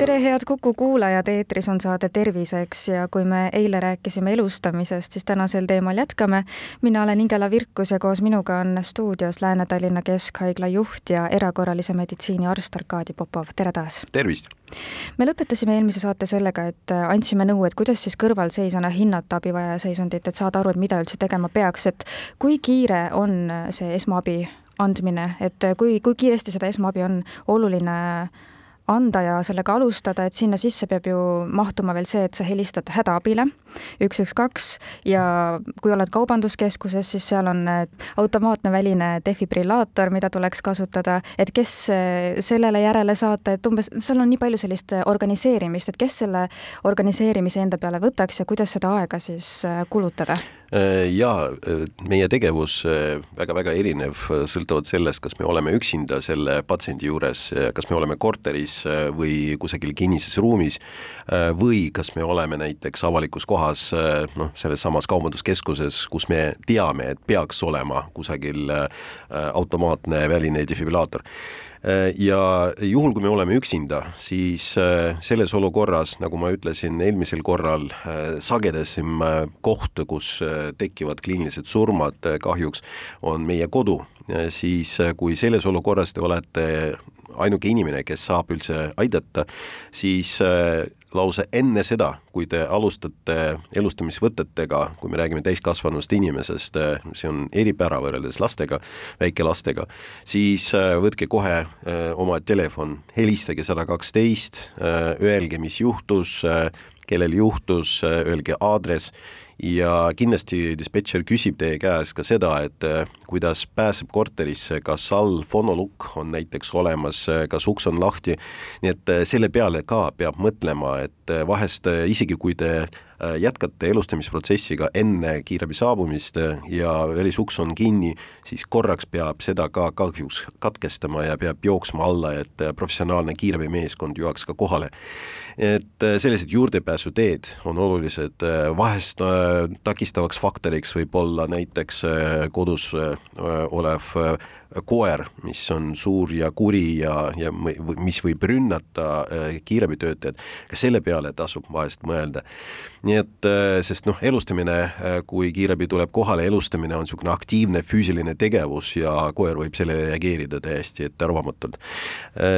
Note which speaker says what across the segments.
Speaker 1: tere, head Kuku kuulajad, eetris on saade Terviseks ja kui me eile rääkisime elustamisest, siis täna sel teemal jätkame. mina olen Ingela Virkus ja koos minuga on stuudios Lääne-Tallinna Keskhaigla juht ja erakorralise meditsiini arst Arkadi Popov, tere taas!
Speaker 2: tervist!
Speaker 1: me lõpetasime eelmise saate sellega, et andsime nõu, et kuidas siis kõrvalseisjana hinnata abivajaja seisundit, et saada aru, et mida üldse tegema peaks, et kui kiire on see esmaabi andmine, et kui, kui kiiresti seda esmaabi on oluline anda ja sellega alustada, et sinna sisse peab ju mahtuma veel see, et sa helistad hädaabile üks, üks, kaks ja kui oled kaubanduskeskuses, siis seal on automaatne väline defibrillaator, mida tuleks kasutada, et kes sellele järele saata, et umbes seal on nii palju sellist organiseerimist, et kes selle organiseerimise enda peale võtaks ja kuidas seda aega siis kulutada?
Speaker 2: ja meie tegevus väga-väga erinev, sõltuvalt sellest, kas me oleme üksinda selle patsiendi juures, kas me oleme korteris või kusagil kinnises ruumis või kas me oleme näiteks avalikus kohas, noh, selles samas kaubanduskeskuses, kus me teame, et peaks olema kusagil automaatne väline defibrillaator Äh, ja juhul, kui me oleme üksinda, siis äh, selles olukorras, nagu ma ütlesin eelmisel korral, äh, sagedasim koht, kus tekivad kliinilised surmad kahjuks, on meie kodu, siis kui selles olukorras te olete ainuke inimene, kes saab üldse aidata, siis lausa enne seda, kui te alustate elustamisvõtetega, kui me räägime täiskasvanust inimesest, see on eripära võrreldes lastega, väikelastega, siis äh, võtke kohe äh, oma telefon, helistage sada kaksteist, äh, öelge, mis juhtus, kellel juhtus, öelge aadress ja kindlasti dispetšer küsib teie käest ka seda, et äh, kuidas pääseb korterisse, kas all fonolukk on näiteks olemas, äh, kas uks on lahti, nii et äh, selle peale ka peab mõtlema, et vahest isegi kui te jätkate elustamisprotsessiga enne kiirabi saabumist ja välisuks on kinni, siis korraks peab seda ka kahjuks katkestama ja peab jooksma alla, et professionaalne kiirabimeeskond jõuaks ka kohale. Et äh, sellised juurdepääsuteed on olulised, äh, vahest äh, takistavaks faktoriks võib olla näiteks kodus olev koer, mis on suur ja kuri ja, ja mis võib rünnata äh, kiirabitöötajad, ka selle peale tasub vahest mõelda. nii et, äh, sest noh, elustamine, äh, kui kiirabi tuleb kohale, elustamine on niisugune aktiivne füüsiline tegevus ja koer võib sellele reageerida täiesti ettearvamatult.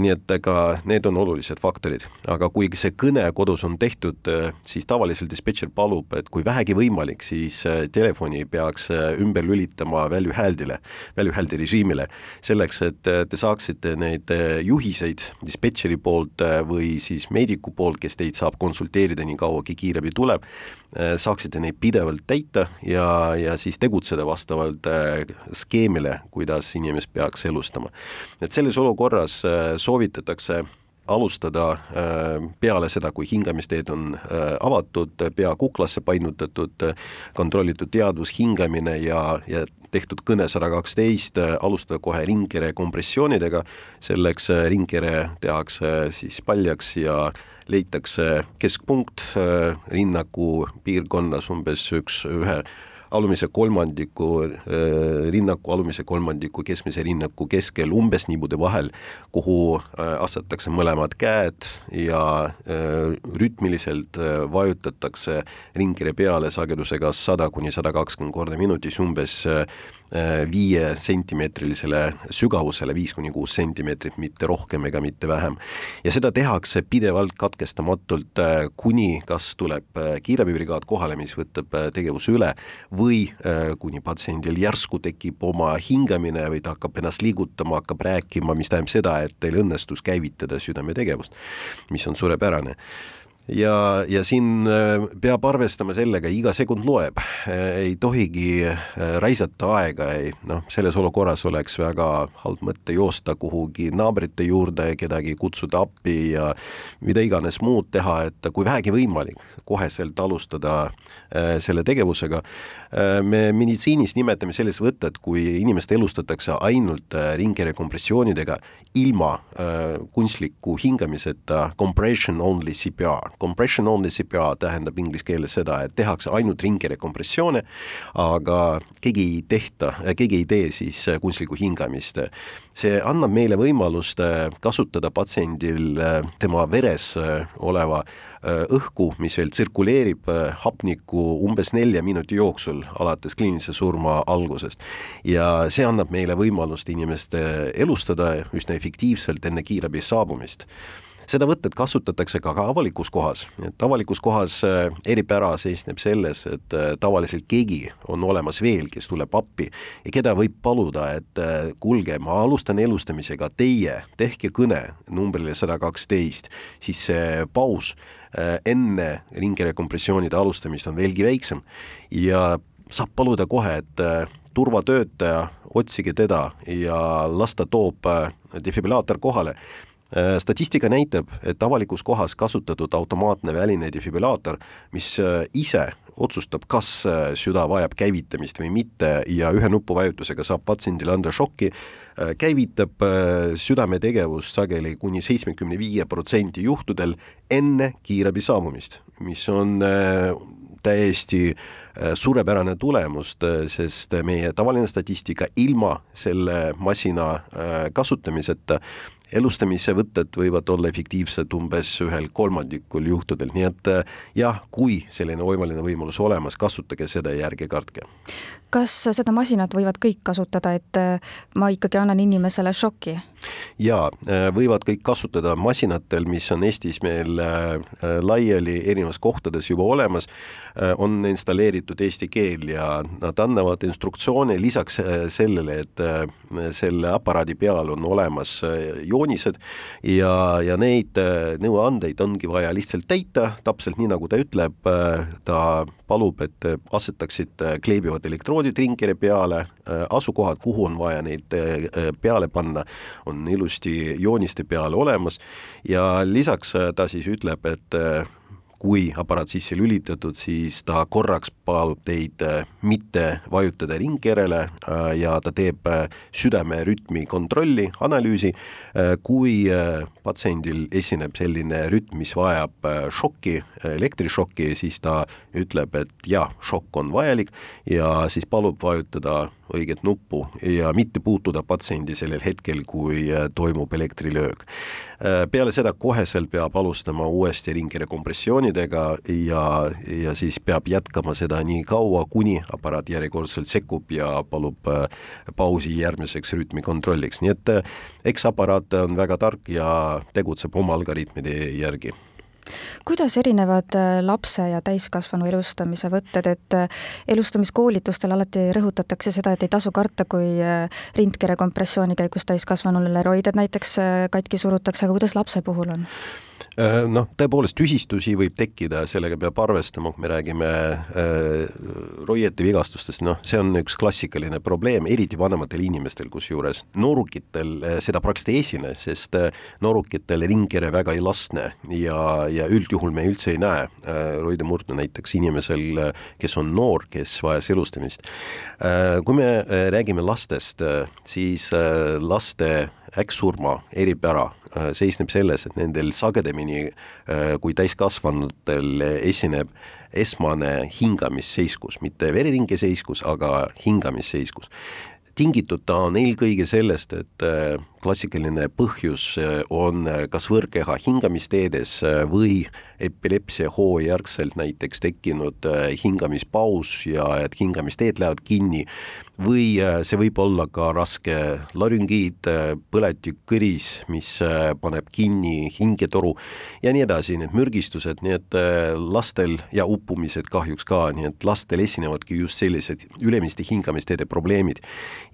Speaker 2: nii et ega need on olulised faktorid, aga kui see kõne kodus on tehtud, siis tavaliselt dispetšer palub, et kui vähegi võimalik, siis telefoni peaks ümber lülitama väljuhääldile, väljuhäälde režiimile, meile, selleks et äh, te saaksite neid äh, juhiseid dispetšeri poolt äh, või siis meediku poolt, kes teid saab konsulteerida nii kaua, kui kiirabi tuleb, saaksite neid pidevalt täita ja, ja siis tegutseda vastavalt skeemile, kuidas inimest peaks elustama. et selles olukorras soovitatakse alustada äh, peale seda, kui hingamisteed on äh, avatud, pea kuklasse painutatud, kontrollitud teadvus, hingamine ja, ja tehtud kõne sada kaksteist, alustada kohe ringkere kompressioonidega, selleks äh, ringkere tehakse siis paljaks ja leitakse keskpunkt rinnaku piirkonnas umbes üks, ühe alumise kolmandiku, äh, rinnaku alumise kolmandiku, keskmise rinnaku keskel, umbes niibude vahel, kuhu äh, asetakse mõlemad käed ja äh, rütmiliselt vajutatakse ringkire peale sagedusega sada kuni sada kakskümmend korda minutis umbes Äh, viie sentimeetrilisele sügavusele, viis kuni kuus sentimeetrit, mitte rohkem ega mitte vähem. ja seda tehakse pidevalt katkestamatult, äh, kuni kas tuleb äh, kiirabibrigaad kohale, mis võtab tegevuse üle, või kuni patsiendil järsku tekib oma hingamine või ta hakkab ennast liigutama, hakkab rääkima, mis tähendab seda, et teil õnnestus käivitada südametegevust, mis on suurepärane ja, ja siin äh, peab arvestama sellega, iga sekund loeb, äh, ei tohigi äh, raisata aega, ei noh, selles olukorras oleks väga halb mõte joosta kuhugi naabrite juurde, kedagi kutsuda appi ja mida iganes muud teha, et kui vähegi võimalik, koheselt alustada selle tegevusega. Me meditsiinis nimetame sellist võtet, kui inimest elustatakse ainult ringkere kompressioonidega ilma äh, kunstliku hingamiseta compression only CPR. Compression only CPR tähendab inglise keeles seda, et tehakse ainult ringkere kompressioone, aga keegi ei tehta, keegi ei tee siis kunstlikku hingamist. see annab meile võimalust kasutada patsiendil tema veres oleva Äh, õhku, mis veel tsirkuleerib äh, hapnikku umbes nelja minuti jooksul alates kliinilise surma algusest. ja see annab meile võimalust inimest elustada üsna efektiivselt enne kiirabi saabumist. Seda võtet kasutatakse ka, ka avalikus kohas, et avalikus kohas äh, eripära seisneb selles, et tavaliselt keegi on olemas veel, kes tuleb appi ja keda võib paluda, et kuulge, ma alustan elustamisega, teie tehke kõne numbrile sada kaksteist, siis see paus Äh, enne ringkere kompressioonide alustamist on veelgi väiksem ja saab paluda kohe, et äh, turvatöötaja, otsige teda ja las ta toob äh, defibrillaator kohale. statistika näitab, et avalikus kohas kasutatud automaatne väline defibrillaator, mis ise otsustab, kas süda vajab käivitamist või mitte ja ühe nupuvajutusega saab patsiendile anda šokki, Äh, käivitab äh, südametegevust sageli kuni seitsmekümne viie protsendi juhtudel enne kiirabi saabumist, mis on äh, täiesti suurepärane tulemus, sest meie tavaline statistika ilma selle masina kasutamiseta elustamise võtted võivad olla efektiivsed umbes ühel kolmandikul juhtudel, nii et äh, jah, kui selline võimaline võimalus olemas, kasutage seda ja ärge kartke.
Speaker 1: Kas seda masinat võivad kõik kasutada, et äh, ma ikkagi annan inimesele šoki?
Speaker 2: jaa, äh, võivad kõik kasutada masinatel, mis on Eestis meil laiali erinevates kohtades juba olemas, on installeeritud eesti keel ja nad annavad instruktsioone lisaks sellele, et selle aparaadi peal on olemas joonised ja, ja neid äh, nõuandeid ongi vaja lihtsalt täita, täpselt nii, nagu ta ütleb, äh, ta palub, et asetaksid kleebivad elektroodid ringkere peale, äh, asukohad, kuhu on vaja neid peale panna, on ilusti jooniste peal olemas. Ja lisaks ta siis ütleb, et kui aparaat sisse lülitatud, siis ta korraks palub teid äh, mitte vajutada ringkerele äh, ja ta teeb äh, südamerütmi kontrolli, analüüsi. kui patsiendil esineb selline rütm, mis vajab šokki, elektrišokki, siis ta ütleb, et jah, šokk on vajalik ja siis palub vajutada õiget nuppu ja mitte puutuda patsiendi sellel hetkel, kui toimub elektrilöök. Peale seda koheselt peab alustama uuesti ringkere kompressioonidega ja, ja siis peab jätkama seda nii kaua, kuni aparaat järjekordselt sekkub ja palub äh, pausi järgmiseks rütmi kontrolliks, nii et eks aparaat on väga tark ja tegutseb oma algoritmide järgi
Speaker 1: kuidas erinevad äh, lapse ja täiskasvanu elustamise võtted, et äh, elustamiskoolitustel alati rõhutatakse seda, et ei tasu karta, kui äh, rindkere kompressiooni käigus täiskasvanule roided näiteks katki surutakse, aga kuidas lapse puhul on?
Speaker 2: Äh, noh, tõepoolest tüsistusi võib tekkida, sellega peab arvestama, kui me räägime äh, roiete vigastustest, noh, see on üks klassikaline probleem, eriti vanematel inimestel, kusjuures noorukitel äh, seda praktiliselt ei esine, sest äh, noorukitel ringkere väga ei lastne ja, ja üldjuhul me üldse ei näe äh, roidemurdu näiteks inimesel, kes on noor, kes vajas elustamist äh,. kui me räägime lastest siis laste äkksurma eripära Äh, seisneb selles, et nendel sagedamini äh, kui täiskasvanutel esineb esmane hingamisseiskus, mitte vereringeseiskus, aga hingamisseiskus. Tingitud ta on eelkõige sellest, et äh, klassikaline põhjus on kas võõrkeha hingamisteedes või epilepsia hoo järgselt näiteks tekkinud hingamispaus ja et hingamisteed lähevad kinni või see võib olla ka raske larüngiit, äh, põletik kõris, mis paneb kinni hingetoru ja nii edasi, need mürgistused, nii et lastel ja uppumised kahjuks ka, nii et lastel esinevadki just sellised ülemiste hingamisteede probleemid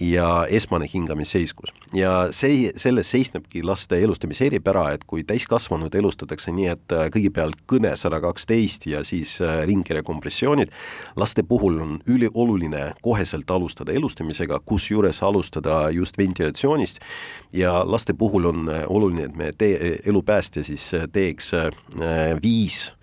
Speaker 2: ja esmane hingamisseiskus. ja see, selles seisnebki laste elustamise eripära, et kui täiskasvanud elustatakse nii, et kõigepealt kõne sada kaksteist ja siis ringkere kompressioonid, laste puhul on ülioluline koheselt alustada elustamisega, kusjuures alustada just ventilatsioonist ja laste puhul on äh, oluline, et me tee, elupäästja siis äh, teeks äh, viis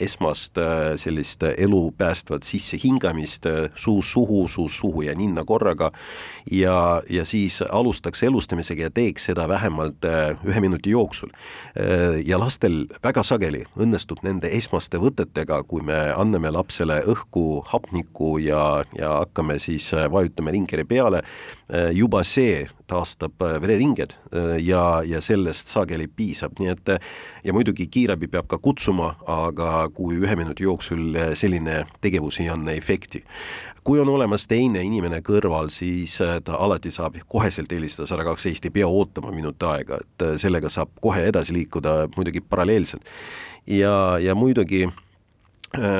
Speaker 2: esmast sellist elu päästvat sissehingamist suust suhu, suust suhu ja ninna korraga ja, ja siis alustaks elustamisega ja teeks seda vähemalt ühe minuti jooksul. ja lastel väga sageli õnnestub nende esmaste võtetega, kui me anname lapsele õhku, hapnikku ja, ja hakkame siis vajutama ringkeri peale, juba see taastab äh, vereringed äh, ja, ja sellest sageli piisab, nii et äh, ja muidugi kiirabi peab ka kutsuma, aga kui ühe minuti jooksul selline tegevus ei anna efekti. kui on olemas teine inimene kõrval, siis ta alati saab koheselt helistada sada kaksteist, ei pea ootama minut aega, et sellega saab kohe edasi liikuda muidugi paralleelselt. ja, ja muidugi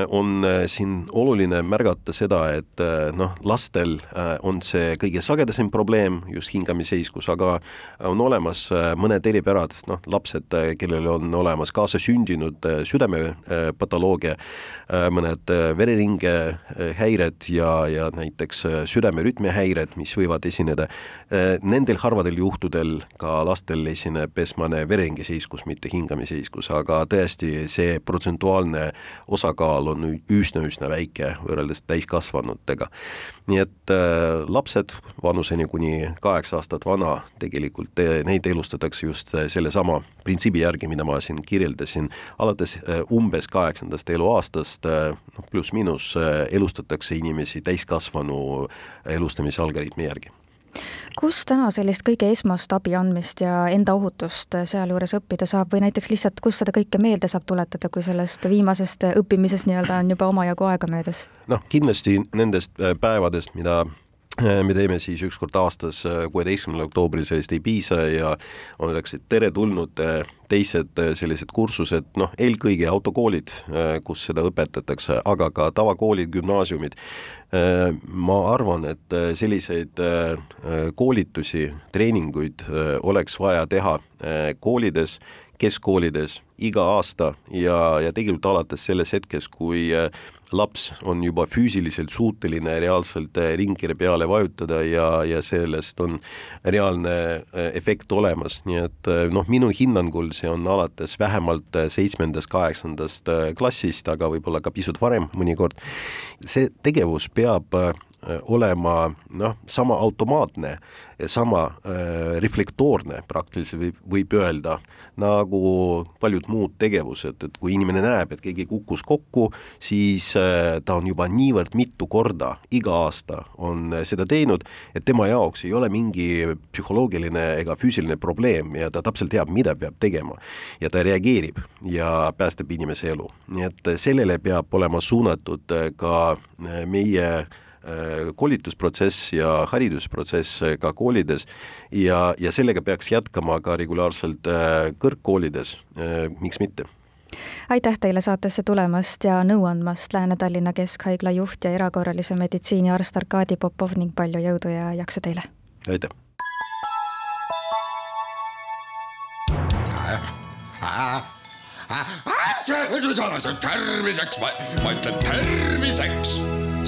Speaker 2: on äh, siin oluline märgata seda, et äh, noh, lastel on see kõige sagedasem probleem, just hingamisseiskus, aga on olemas mõned eripärad, noh, lapsed, kellel on olemas kaasasündinud südamepatoloogia, mõned vereringe häired ja, ja näiteks südamerütmi häired, mis võivad esineda, nendel harvadel juhtudel ka lastel esineb esmane vereringeseiskus, mitte hingamisseiskus, aga tõesti see protsentuaalne osa osakaal on üsna-üsna väike võrreldes täiskasvanutega. nii et äh, lapsed vanuseni kuni kaheksa aastat vana, tegelikult äh, neid elustatakse just äh, sellesama printsiibi järgi, mida ma siin kirjeldasin, alates umbes kaheksandast eluaastast noh, pluss-miinus elustatakse inimesi täiskasvanu elustamise algoritmi järgi
Speaker 1: kus täna sellist kõige esmast abi andmist ja enda ohutust sealjuures õppida saab või näiteks lihtsalt, kus seda kõike meelde saab tuletada, kui sellest viimasest õppimisest nii-öelda on juba omajagu aega möödas?
Speaker 2: noh, kindlasti nendest äh, päevadest, mida me teeme siis üks kord aastas, äh, kuueteistkümnendal oktoobril, sellest ei piisa ja oleksid teretulnud teised sellised kursused, noh, eelkõige autokoolid, kus seda õpetatakse, aga ka tavakoolid, gümnaasiumid, Äh, ma arvan, et äh, selliseid äh, koolitusi, treeninguid oleks vaja teha koolides, keskkoolides iga aasta ja, ja tegelikult alates selles hetkes, kui laps on juba füüsiliselt suuteline reaalselt ringkirja peale vajutada ja, ja sellest on reaalne efekt olemas, nii et noh, minu hinnangul see on alates vähemalt seitsmendast, kaheksandast klassist, aga võib-olla ka pisut varem mõnikord. see tegevus peab äh, olema noh, sama automaatne, sama äh, reflektoorne praktiliselt võib, võib öelda, nagu paljud muud tegevused, et kui inimene näeb, et keegi kukkus kokku, siis äh, ta on juba niivõrd mitu korda iga aasta on seda teinud, et tema jaoks ei ole mingi psühholoogiline ega füüsiline probleem ja ta täpselt teab, mida peab tegema. ja ta reageerib ja päästab inimese elu, nii et sellele peab olema suunatud ka meie Äh, koolitusprotsess ja haridusprotsess äh, ka koolides ja, ja sellega peaks jätkama ka regulaarselt äh, kõrgkoolides, miks mitte
Speaker 1: aitäh teile saatesse tulemast ja nõu andmast, Lääne-Tallinna Keskhaigla juht ja erakorralise meditsiini arst Arkadi Popov ning palju jõudu ja jaksu teile!
Speaker 2: aitäh!
Speaker 3: terviseks, ma ütlen terviseks